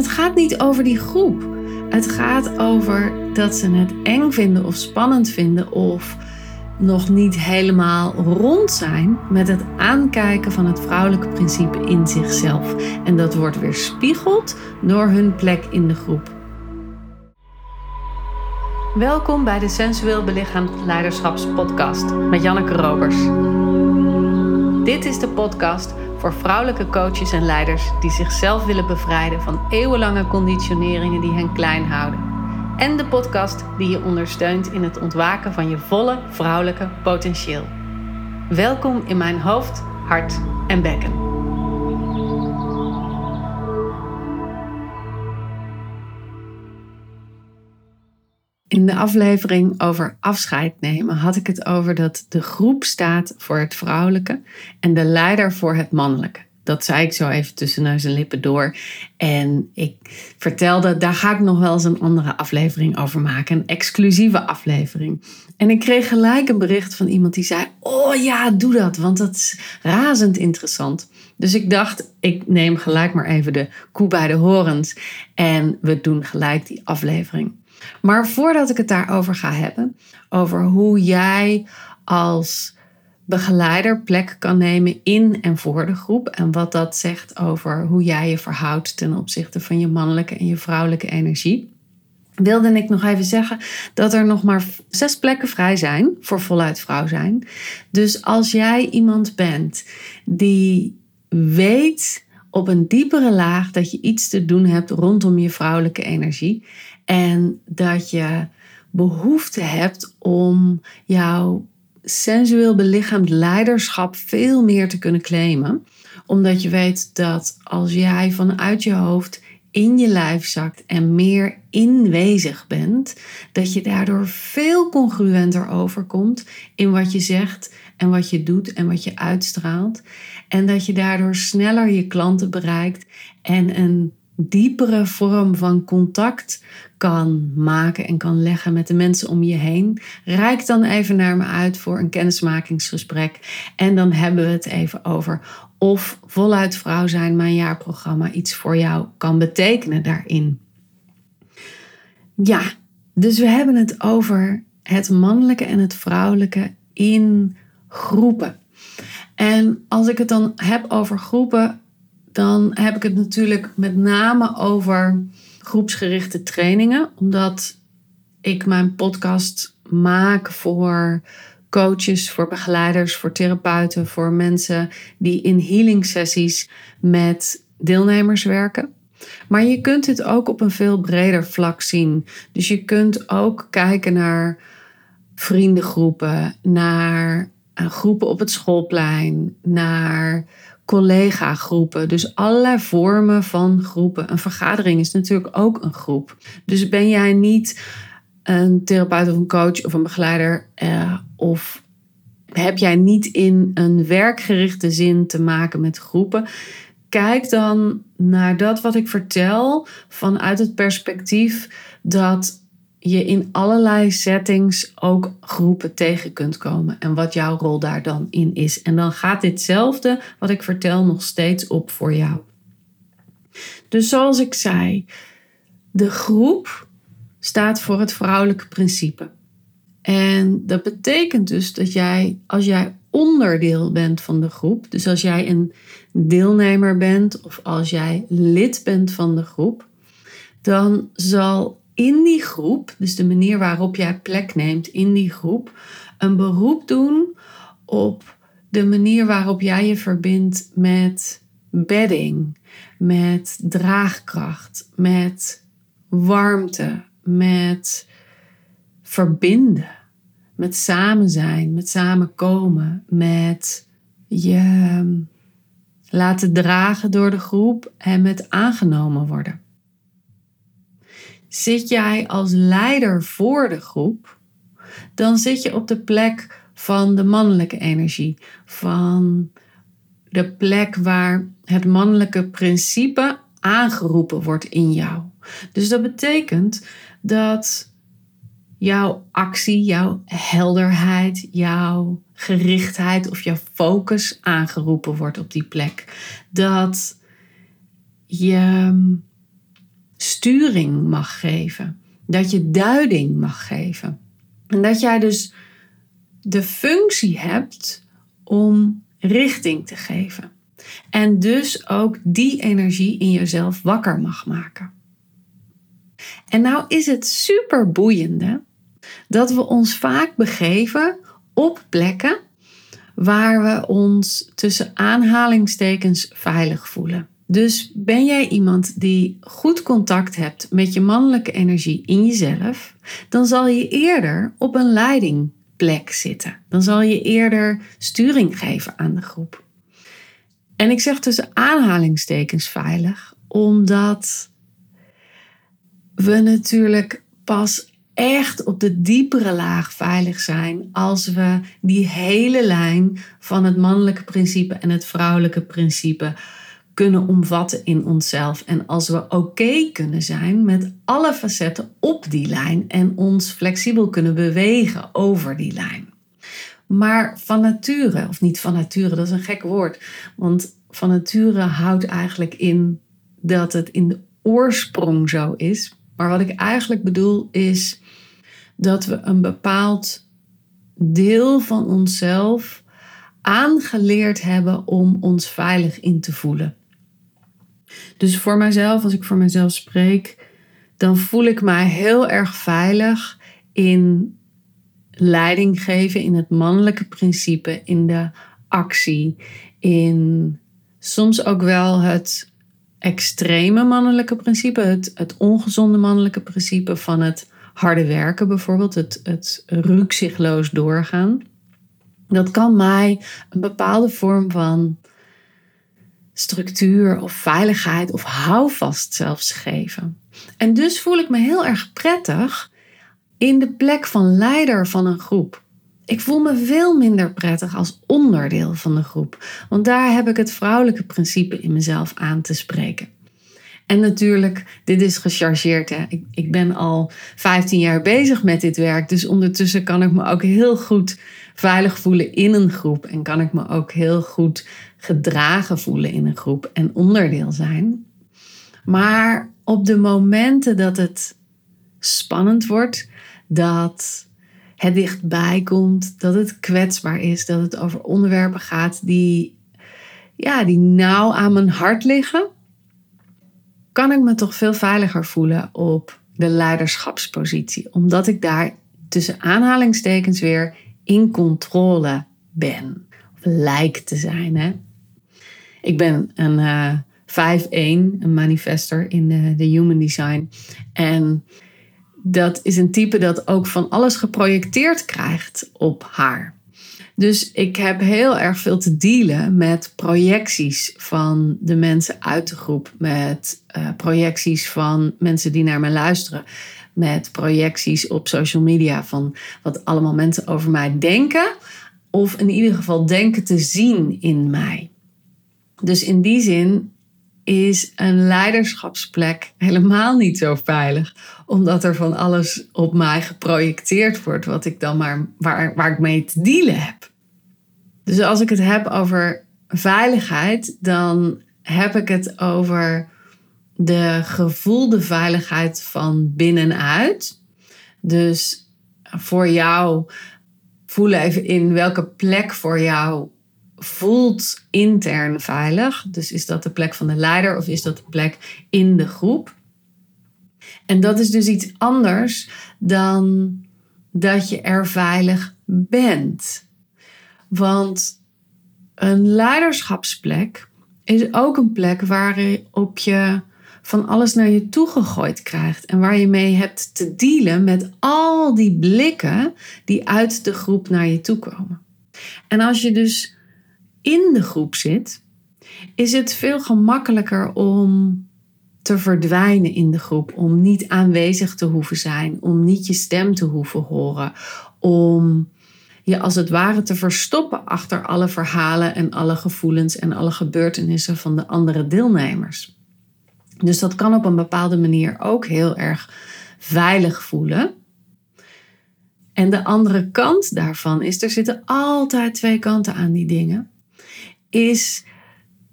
het gaat niet over die groep. Het gaat over dat ze het eng vinden of spannend vinden of nog niet helemaal rond zijn met het aankijken van het vrouwelijke principe in zichzelf. En dat wordt weer spiegeld door hun plek in de groep. Welkom bij de Sensueel Belichaamd Leiderschapspodcast met Janneke Robers. Dit is de podcast voor vrouwelijke coaches en leiders die zichzelf willen bevrijden van eeuwenlange conditioneringen die hen klein houden. En de podcast die je ondersteunt in het ontwaken van je volle vrouwelijke potentieel. Welkom in mijn hoofd, hart en bekken. In de aflevering over afscheid nemen had ik het over dat de groep staat voor het vrouwelijke en de leider voor het mannelijke. Dat zei ik zo even tussen neus en lippen door. En ik vertelde, daar ga ik nog wel eens een andere aflevering over maken. Een exclusieve aflevering. En ik kreeg gelijk een bericht van iemand die zei: Oh ja, doe dat, want dat is razend interessant. Dus ik dacht, ik neem gelijk maar even de koe bij de horens. En we doen gelijk die aflevering. Maar voordat ik het daarover ga hebben, over hoe jij als begeleider plek kan nemen in en voor de groep en wat dat zegt over hoe jij je verhoudt ten opzichte van je mannelijke en je vrouwelijke energie. Wilde ik nog even zeggen dat er nog maar zes plekken vrij zijn voor voluit vrouw zijn. Dus als jij iemand bent die weet op een diepere laag dat je iets te doen hebt rondom je vrouwelijke energie en dat je behoefte hebt om jouw sensueel belichaamd leiderschap veel meer te kunnen claimen. Omdat je weet dat als jij vanuit je hoofd in je lijf zakt en meer inwezig bent, dat je daardoor veel congruenter overkomt in wat je zegt en wat je doet en wat je uitstraalt. En dat je daardoor sneller je klanten bereikt en een diepere vorm van contact kan maken en kan leggen met de mensen om je heen. Rijk dan even naar me uit voor een kennismakingsgesprek. En dan hebben we het even over of voluit vrouw zijn, mijn jaarprogramma, iets voor jou kan betekenen daarin. Ja, dus we hebben het over het mannelijke en het vrouwelijke in groepen. En als ik het dan heb over groepen, dan heb ik het natuurlijk met name over groepsgerichte trainingen, omdat ik mijn podcast maak voor coaches, voor begeleiders, voor therapeuten, voor mensen die in healing sessies met deelnemers werken. Maar je kunt het ook op een veel breder vlak zien. Dus je kunt ook kijken naar vriendengroepen, naar groepen op het schoolplein, naar collega-groepen. Dus allerlei vormen van groepen. Een vergadering is natuurlijk ook een groep. Dus ben jij niet een therapeut of een coach of een begeleider eh, of heb jij niet in een werkgerichte zin te maken met groepen? Kijk dan naar dat wat ik vertel vanuit het perspectief dat je in allerlei settings ook groepen tegen kunt komen en wat jouw rol daar dan in is. En dan gaat ditzelfde wat ik vertel nog steeds op voor jou. Dus zoals ik zei, de groep staat voor het vrouwelijke principe. En dat betekent dus dat jij, als jij onderdeel bent van de groep, dus als jij een deelnemer bent of als jij lid bent van de groep, dan zal in die groep, dus de manier waarop jij plek neemt in die groep, een beroep doen op de manier waarop jij je verbindt met bedding, met draagkracht, met warmte, met verbinden, met samen zijn, met samenkomen, met je laten dragen door de groep en met aangenomen worden. Zit jij als leider voor de groep, dan zit je op de plek van de mannelijke energie, van de plek waar het mannelijke principe aangeroepen wordt in jou. Dus dat betekent dat jouw actie, jouw helderheid, jouw gerichtheid of jouw focus aangeroepen wordt op die plek. Dat je sturing mag geven. Dat je duiding mag geven. En dat jij dus de functie hebt om richting te geven. En dus ook die energie in jezelf wakker mag maken. En nou is het super boeiende dat we ons vaak begeven op plekken waar we ons tussen aanhalingstekens veilig voelen. Dus ben jij iemand die goed contact hebt met je mannelijke energie in jezelf, dan zal je eerder op een leidingplek zitten. Dan zal je eerder sturing geven aan de groep. En ik zeg tussen aanhalingstekens veilig, omdat we natuurlijk pas echt op de diepere laag veilig zijn als we die hele lijn van het mannelijke principe en het vrouwelijke principe kunnen omvatten in onszelf. En als we oké kunnen zijn met alle facetten op die lijn en ons flexibel kunnen bewegen over die lijn. Maar van nature, of niet van nature, dat is een gek woord. Want van nature houdt eigenlijk in dat het in de oorsprong zo is. Maar wat ik eigenlijk bedoel is dat we een bepaald deel van onszelf aangeleerd hebben om ons veilig in te voelen. Dus voor mijzelf, als ik voor mezelf spreek, dan voel ik mij heel erg veilig in leiding geven, in het mannelijke principe, in de actie, in soms ook wel het extreme mannelijke principe, het, het ongezonde mannelijke principe van het harde werken bijvoorbeeld, het, het rukzichtloos doorgaan. Dat kan mij een bepaalde vorm van structuur of veiligheid of houvast zelfs geven. En dus voel ik me heel erg prettig in de plek van leider van een groep. Ik voel me veel minder prettig als onderdeel van de groep, want daar heb ik het vrouwelijke principe in mezelf aan te spreken. En natuurlijk, dit is gechargeerd. Hè? Ik, ik ben al 15 jaar bezig met dit werk, dus ondertussen kan ik me ook heel goed veilig voelen in een groep en kan ik me ook heel goed gedragen voelen in een groep en onderdeel zijn. Maar op de momenten dat het spannend wordt, dat het dichtbij komt, dat het kwetsbaar is, dat het over onderwerpen gaat die, ja, die nauw aan mijn hart liggen, kan ik me toch veel veiliger voelen op de leiderschapspositie, omdat ik daar tussen aanhalingstekens weer in controle ben. Of lijkt te zijn. Hè? Ik ben een uh, eh, 5-1, een manifester in de, de Human Design. En dat is een type dat ook van alles geprojecteerd krijgt op haar. Dus ik heb heel erg veel te dealen met projecties van de mensen uit de groep, met uh, projecties van mensen die naar me luisteren, met projecties op social media van wat allemaal mensen over mij denken, of in ieder geval denken te zien in mij. Dus in die zin is een leiderschapsplek helemaal niet zo veilig, omdat er van alles op mij geprojecteerd wordt, wat ik dan maar waar, waar ik mee te dealen heb. Dus als ik het heb over veiligheid, dan heb ik het over de gevoelde veiligheid van binnenuit. Dus voor jou, voel even in welke plek voor jou voelt intern veilig. Dus is dat de plek van de leider of is dat de plek in de groep? En dat is dus iets anders dan dat je er veilig bent. Want een leiderschapsplek is ook een plek waarop je van alles naar je toe gegooid krijgt. En waar je mee hebt te dealen met al die blikken die uit de groep naar je toe komen. En als je dus in de groep zit, is het veel gemakkelijker om te verdwijnen in de groep, om niet aanwezig te hoeven zijn, om niet je stem te hoeven horen, om je als het ware te verstoppen achter alle verhalen en alle gevoelens en alle gebeurtenissen van de andere deelnemers. Dus dat kan op een bepaalde manier ook heel erg veilig voelen. En de andere kant daarvan is, er zitten altijd twee kanten aan die dingen. Is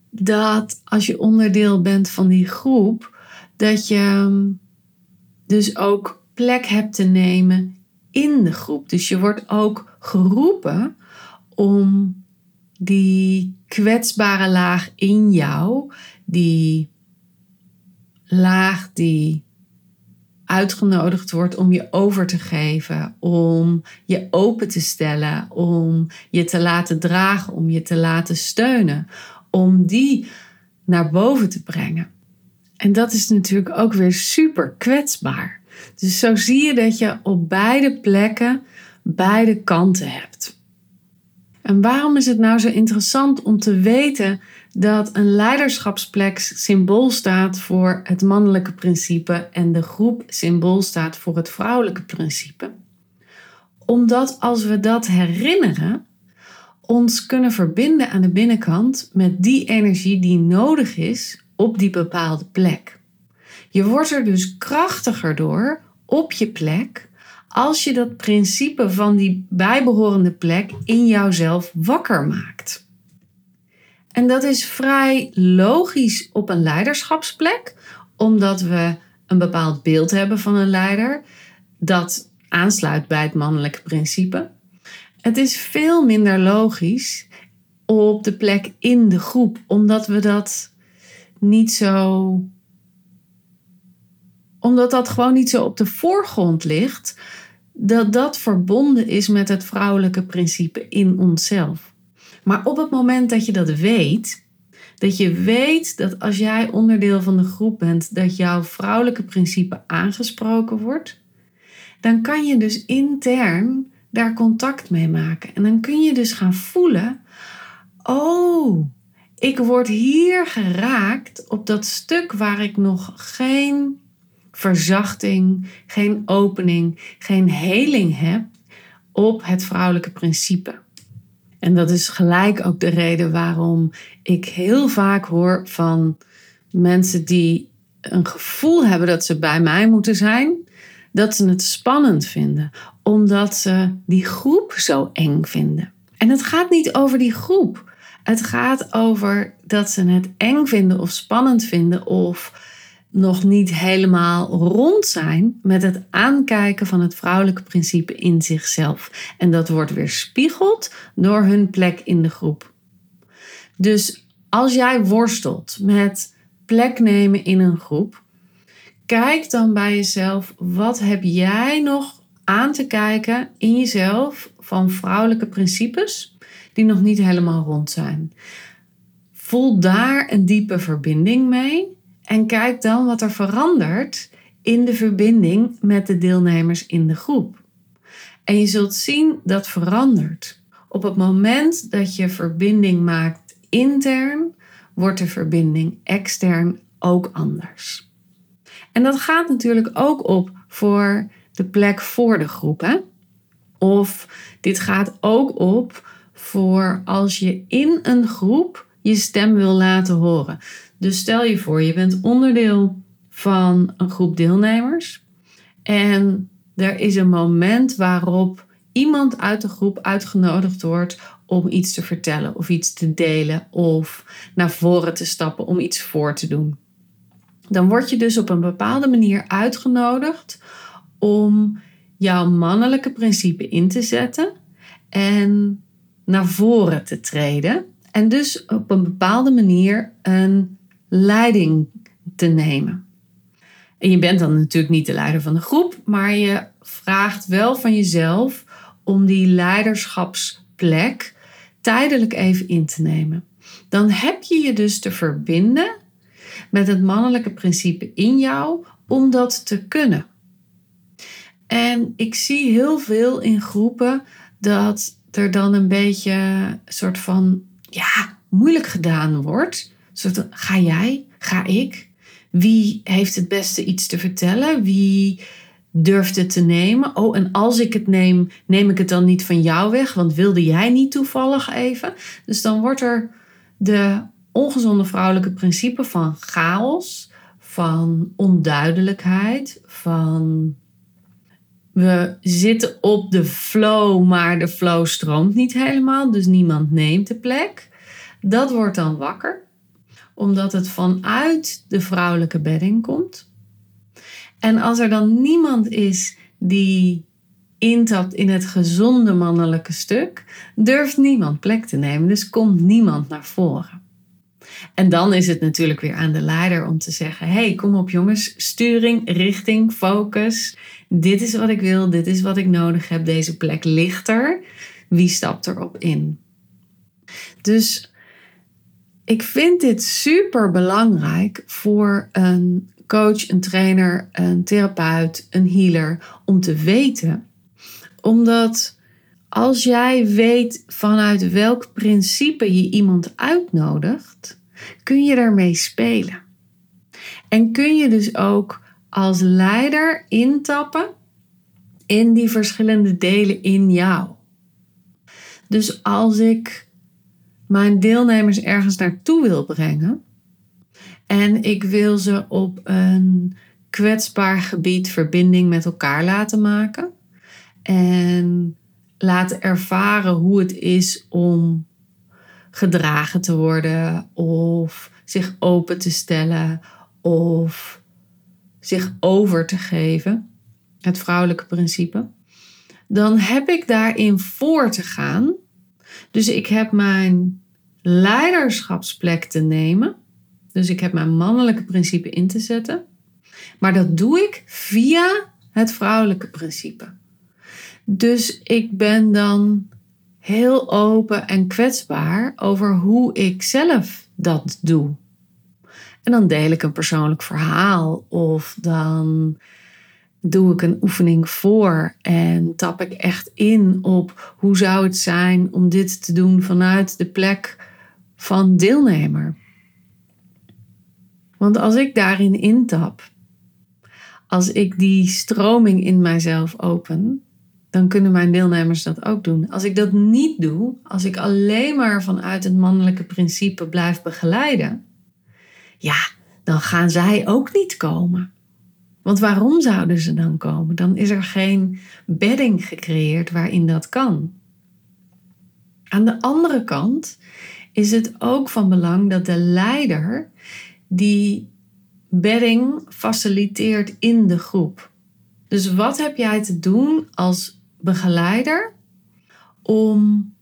dat als je onderdeel bent van die groep, dat je dus ook plek hebt te nemen in de groep. Dus je wordt ook geroepen om die kwetsbare laag in jou, die laag die uitgenodigd wordt om je over te geven, om je open te stellen, om je te laten dragen, om je te laten steunen, om die naar boven te brengen. En dat is natuurlijk ook weer super kwetsbaar. Dus zo zie je dat je op beide plekken beide kanten hebt. En waarom is het nou zo interessant om te weten dat een leiderschapsplek symbool staat voor het mannelijke principe en de groep symbool staat voor het vrouwelijke principe? Omdat als we dat herinneren, ons kunnen verbinden aan de binnenkant met die energie die nodig is op die bepaalde plek. Je wordt er dus krachtiger door op je plek als je dat principe van die bijbehorende plek in jouzelf wakker maakt. En dat is vrij logisch op een leiderschapsplek, omdat we een bepaald beeld hebben van een leider dat aansluit bij het mannelijke principe. Het is veel minder logisch op de plek in de groep, omdat we dat niet zo. omdat dat gewoon niet zo op de voorgrond ligt, dat dat verbonden is met het vrouwelijke principe in onszelf. Maar op het moment dat je dat weet, dat je weet dat als jij onderdeel van de groep bent, dat jouw vrouwelijke principe aangesproken wordt, dan kan je dus intern daar contact mee maken. En dan kun je dus gaan voelen: oh, ik word hier geraakt op dat stuk waar ik nog geen verzachting, geen opening, geen heling heb op het vrouwelijke principe. En dat is gelijk ook de reden waarom ik heel vaak hoor van mensen die een gevoel hebben dat ze bij mij moeten zijn, dat ze het spannend vinden, omdat ze die groep zo eng vinden. En het gaat niet over die groep. Het gaat over dat ze het eng vinden of spannend vinden of nog niet helemaal rond zijn met het aankijken van het vrouwelijke principe in zichzelf. En dat wordt weer spiegeld door hun plek in de groep. Dus als jij worstelt met plek nemen in een groep, kijk dan bij jezelf, wat heb jij nog aan te kijken in jezelf van vrouwelijke principes die nog niet helemaal rond zijn. Voel daar een diepe verbinding mee en kijk dan wat er verandert in de verbinding met de deelnemers in de groep. En je zult zien dat verandert. Op het moment dat je verbinding maakt intern, wordt de verbinding extern ook anders. En dat gaat natuurlijk ook op voor de plek voor de groep. Hè? Of dit gaat ook op voor als je in een groep je stem wil laten horen. Dus stel je voor, je bent onderdeel van een groep deelnemers en er is een moment waarop iemand uit de groep uitgenodigd wordt om iets te vertellen of iets te delen of naar voren te stappen om iets voor te doen. Dan word je dus op een bepaalde manier uitgenodigd om jouw mannelijke principe in te zetten en naar voren te treden. En dus op een bepaalde manier een leiding te nemen. En je bent dan natuurlijk niet de leider van de groep, maar je vraagt wel van jezelf om die leiderschapsplek tijdelijk even in te nemen. Dan heb je je dus te verbinden met het mannelijke principe in jou om dat te kunnen. En ik zie heel veel in groepen dat er dan een beetje soort van ja, moeilijk gedaan wordt. Soort, ga jij? Ga ik? Wie heeft het beste iets te vertellen? Wie durft het te nemen? Oh, en als ik het neem, neem ik het dan niet van jou weg, want wilde jij niet toevallig even? Dus dan wordt er de ongezonde vrouwelijke principe van chaos, van onduidelijkheid, van we zitten op de flow, maar de flow stroomt niet helemaal, dus niemand neemt de plek. Dat wordt dan wakker, omdat het vanuit de vrouwelijke bedding komt. En als er dan niemand is die intapt in het gezonde mannelijke stuk, durft niemand plek te nemen. Dus komt niemand naar voren. En dan is het natuurlijk weer aan de leider om te zeggen: hey, kom op jongens, sturing, richting, focus. Dit is wat ik wil, dit is wat ik nodig heb. Deze plek ligt er. Wie stapt erop in? Dus ik vind dit super belangrijk voor een coach, een trainer, een therapeut, een healer om te weten. Omdat als jij weet vanuit welk principe je iemand uitnodigt, kun je daarmee spelen. En kun je dus ook als leider intappen in die verschillende delen in jou. Dus als ik mijn deelnemers ergens naartoe wil brengen en ik wil ze op een kwetsbaar gebied verbinding met elkaar laten maken en laten ervaren hoe het is om gedragen te worden of zich open te stellen of zich over te geven, het vrouwelijke principe, dan heb ik daarin voor te gaan. Dus ik heb mijn leiderschapsplek te nemen. Dus ik heb mijn mannelijke principe in te zetten. Maar dat doe ik via het vrouwelijke principe. Dus ik ben dan heel open en kwetsbaar over hoe ik zelf dat doe. En dan deel ik een persoonlijk verhaal of dan doe ik een oefening voor en tap ik echt in op hoe zou het zijn om dit te doen vanuit de plek van deelnemer. Want als ik daarin intap, als ik die stroming in mijzelf open, dan kunnen mijn deelnemers dat ook doen. Als ik dat niet doe, als ik alleen maar vanuit het mannelijke principe blijf begeleiden, ja, dan gaan zij ook niet komen. Want waarom zouden ze dan komen? Dan is er geen bedding gecreëerd waarin dat kan. Aan de andere kant is het ook van belang dat de leider die bedding faciliteert in de groep. Dus wat heb jij te doen als begeleider om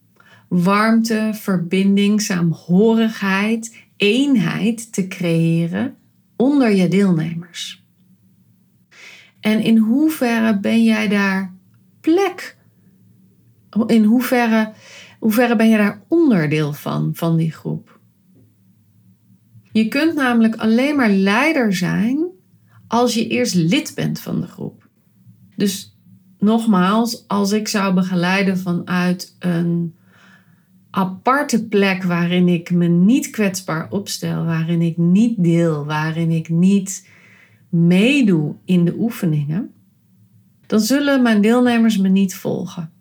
warmte, verbinding, saamhorigheid, eenheid te creëren onder je deelnemers? En in hoeverre ben jij daar plek? In hoeverre, hoeverre ben je daar onderdeel van, van die groep? Je kunt namelijk alleen maar leider zijn als je eerst lid bent van de groep. Dus nogmaals, als ik zou begeleiden vanuit een aparte plek waarin ik me niet kwetsbaar opstel, waarin ik niet deel, waarin ik niet meedoe in de oefeningen, dan zullen mijn deelnemers me niet volgen.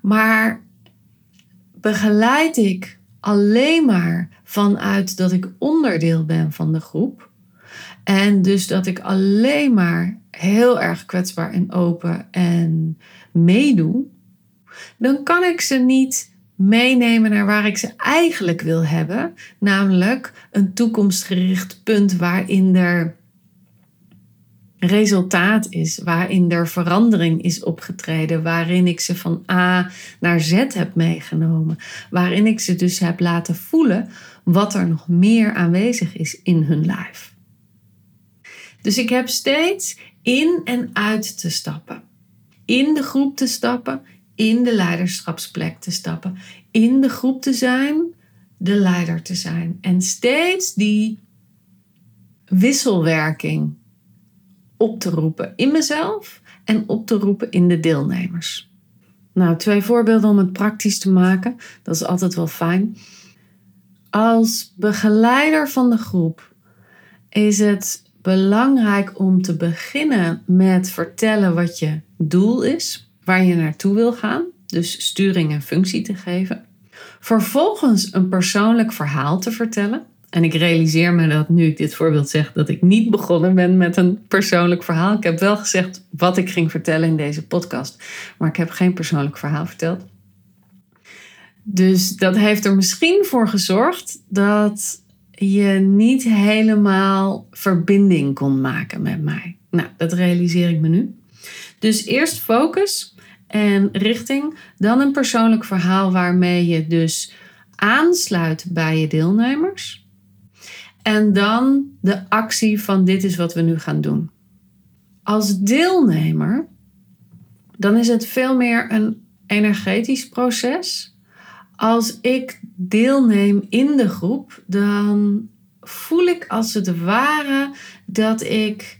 Maar begeleid ik alleen maar vanuit dat ik onderdeel ben van de groep. En dus dat ik alleen maar heel erg kwetsbaar en open en meedoe, dan kan ik ze niet meenemen naar waar ik ze eigenlijk wil hebben, namelijk een toekomstgericht punt waarin er resultaat is, waarin er verandering is opgetreden, waarin ik ze van A naar Z heb meegenomen, waarin ik ze dus heb laten voelen wat er nog meer aanwezig is in hun lijf. Dus ik heb steeds in en uit te stappen, in de groep te stappen, in de leiderschapsplek te stappen, in de groep te zijn, de leider te zijn en steeds die wisselwerking op te roepen in mezelf en op te roepen in de deelnemers. Nou, twee voorbeelden om het praktisch te maken. Dat is altijd wel fijn. Als begeleider van de groep is het belangrijk om te beginnen met vertellen wat je doel is, waar je naartoe wil gaan, dus sturing en functie te geven. Vervolgens een persoonlijk verhaal te vertellen. En ik realiseer me dat nu ik dit voorbeeld zeg, dat ik niet begonnen ben met een persoonlijk verhaal. Ik heb wel gezegd wat ik ging vertellen in deze podcast, maar ik heb geen persoonlijk verhaal verteld. Dus dat heeft er misschien voor gezorgd dat je niet helemaal verbinding kon maken met mij. Nou, dat realiseer ik me nu. Dus eerst focus en richting, dan een persoonlijk verhaal waarmee je dus aansluit bij je deelnemers. En dan de actie van dit is wat we nu gaan doen. Als deelnemer, dan is het veel meer een energetisch proces. Als ik deelneem in de groep, dan voel ik als het ware dat ik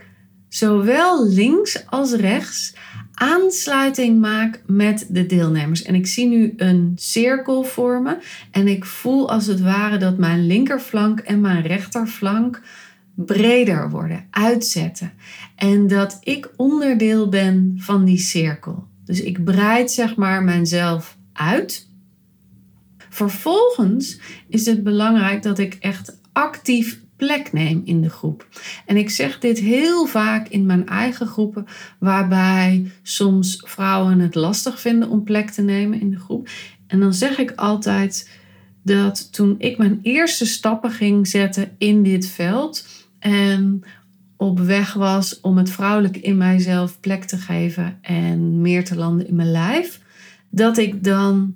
zowel links als rechts aansluiting maak met de deelnemers. En ik zie nu een cirkel vormen en ik voel als het ware dat mijn linkerflank en mijn rechterflank breder worden, uitzetten. En dat ik onderdeel ben van die cirkel. Dus ik breid zeg maar mijzelf uit. Vervolgens is het belangrijk dat ik echt actief plek neem in de groep. En ik zeg dit heel vaak in mijn eigen groepen, waarbij soms vrouwen het lastig vinden om plek te nemen in de groep. En dan zeg ik altijd dat toen ik mijn eerste stappen ging zetten in dit veld en op weg was om het vrouwelijke in mijzelf plek te geven en meer te landen in mijn lijf, dat ik dan,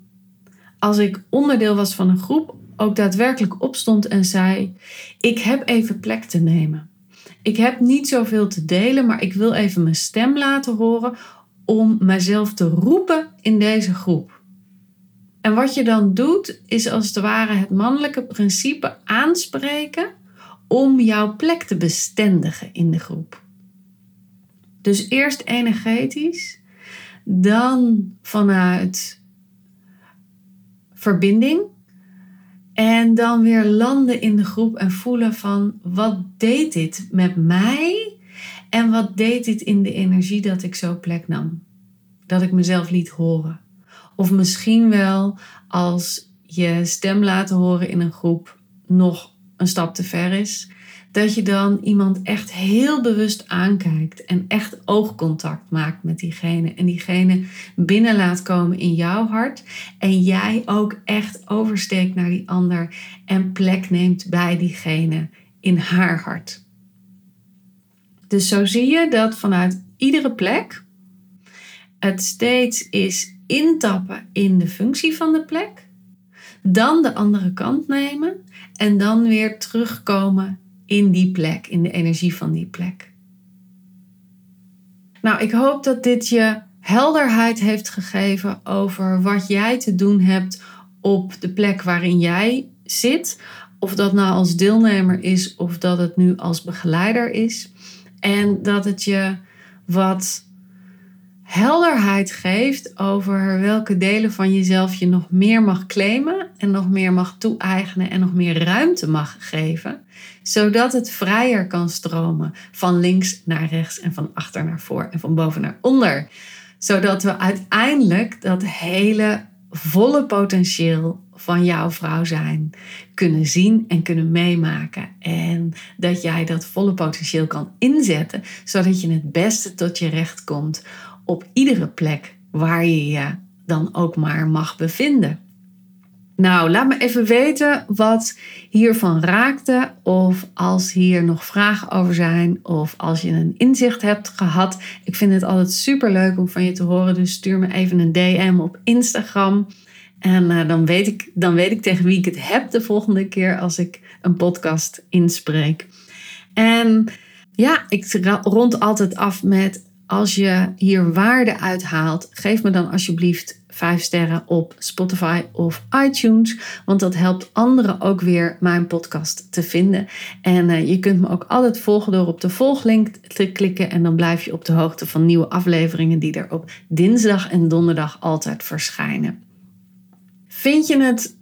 als ik onderdeel was van een groep, ook daadwerkelijk opstond en zei: Ik heb even plek te nemen. Ik heb niet zoveel te delen, maar ik wil even mijn stem laten horen om mezelf te roepen in deze groep. En wat je dan doet, is als het ware het mannelijke principe aanspreken om jouw plek te bestendigen in de groep. Dus eerst energetisch, dan vanuit verbinding en dan weer landen in de groep en voelen van wat deed dit met mij en wat deed dit in de energie dat ik zo plek nam. Dat ik mezelf liet horen. Of misschien wel als je stem laten horen in een groep nog een stap te ver is dat je dan iemand echt heel bewust aankijkt en echt oogcontact maakt met diegene en diegene binnen laat komen in jouw hart en jij ook echt oversteekt naar die ander en plek neemt bij diegene in haar hart. Dus zo zie je dat vanuit iedere plek het steeds is intappen in de functie van de plek, dan de andere kant nemen en dan weer terugkomen in die plek, in de energie van die plek. Nou, ik hoop dat dit je helderheid heeft gegeven over wat jij te doen hebt op de plek waarin jij zit. Of dat nou als deelnemer is of dat het nu als begeleider is. En dat het je wat helderheid geeft over welke delen van jezelf je nog meer mag claimen en nog meer mag toe-eigenen en nog meer ruimte mag geven, zodat het vrijer kan stromen van links naar rechts en van achter naar voor en van boven naar onder. Zodat we uiteindelijk dat hele volle potentieel van jouw vrouw zijn kunnen zien en kunnen meemaken. En dat jij dat volle potentieel kan inzetten, zodat je het beste tot je recht komt op iedere plek waar je je dan ook maar mag bevinden. Nou, laat me even weten wat hiervan raakte. Of als hier nog vragen over zijn. Of als je een inzicht hebt gehad. Ik vind het altijd super leuk om van je te horen. Dus stuur me even een DM op Instagram. En uh, dan, weet ik, dan weet ik tegen wie ik het heb de volgende keer als ik een podcast inspreek. En ja, ik rond altijd af met als je hier waarde uithaalt, geef me dan alsjeblieft 5 sterren op Spotify of iTunes. Want dat helpt anderen ook weer mijn podcast te vinden. En uh, je kunt me ook altijd volgen door op de volglink te klikken. En dan blijf je op de hoogte van nieuwe afleveringen die er op dinsdag en donderdag altijd verschijnen. Vind je het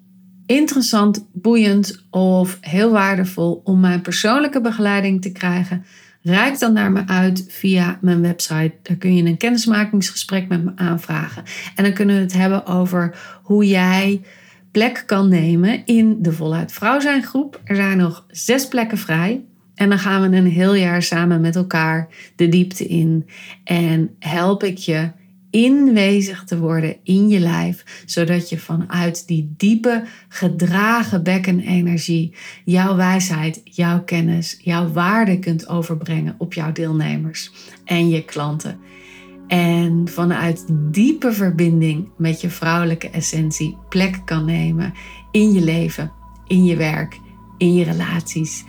interessant, boeiend of heel waardevol om mijn persoonlijke begeleiding te krijgen? Rijk dan naar me uit via mijn website. Daar kun je een kennismakingsgesprek met me aanvragen. En dan kunnen we het hebben over hoe jij plek kan nemen in de Voluit Vrouw zijn groep. Er zijn nog zes plekken vrij. En dan gaan we een heel jaar samen met elkaar de diepte in. En help ik je inwezig te worden in je lijf, zodat je vanuit die diepe gedragen bekkenenergie jouw wijsheid, jouw kennis, jouw waarde kunt overbrengen op jouw deelnemers en je klanten. En vanuit diepe verbinding met je vrouwelijke essentie plek kan nemen in je leven, in je werk, in je relaties.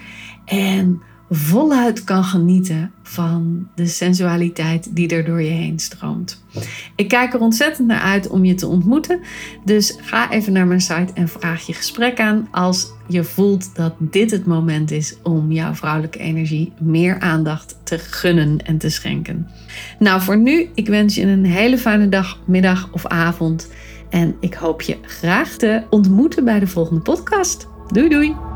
En voluit kan genieten van de sensualiteit die er door je heen stroomt. Ik kijk er ontzettend naar uit om je te ontmoeten. Dus ga even naar mijn site en vraag je gesprek aan als je voelt dat dit het moment is om jouw vrouwelijke energie meer aandacht te gunnen en te schenken. Nou, voor nu, ik wens je een hele fijne dag, middag of avond. En ik hoop je graag te ontmoeten bij de volgende podcast. Doei doei!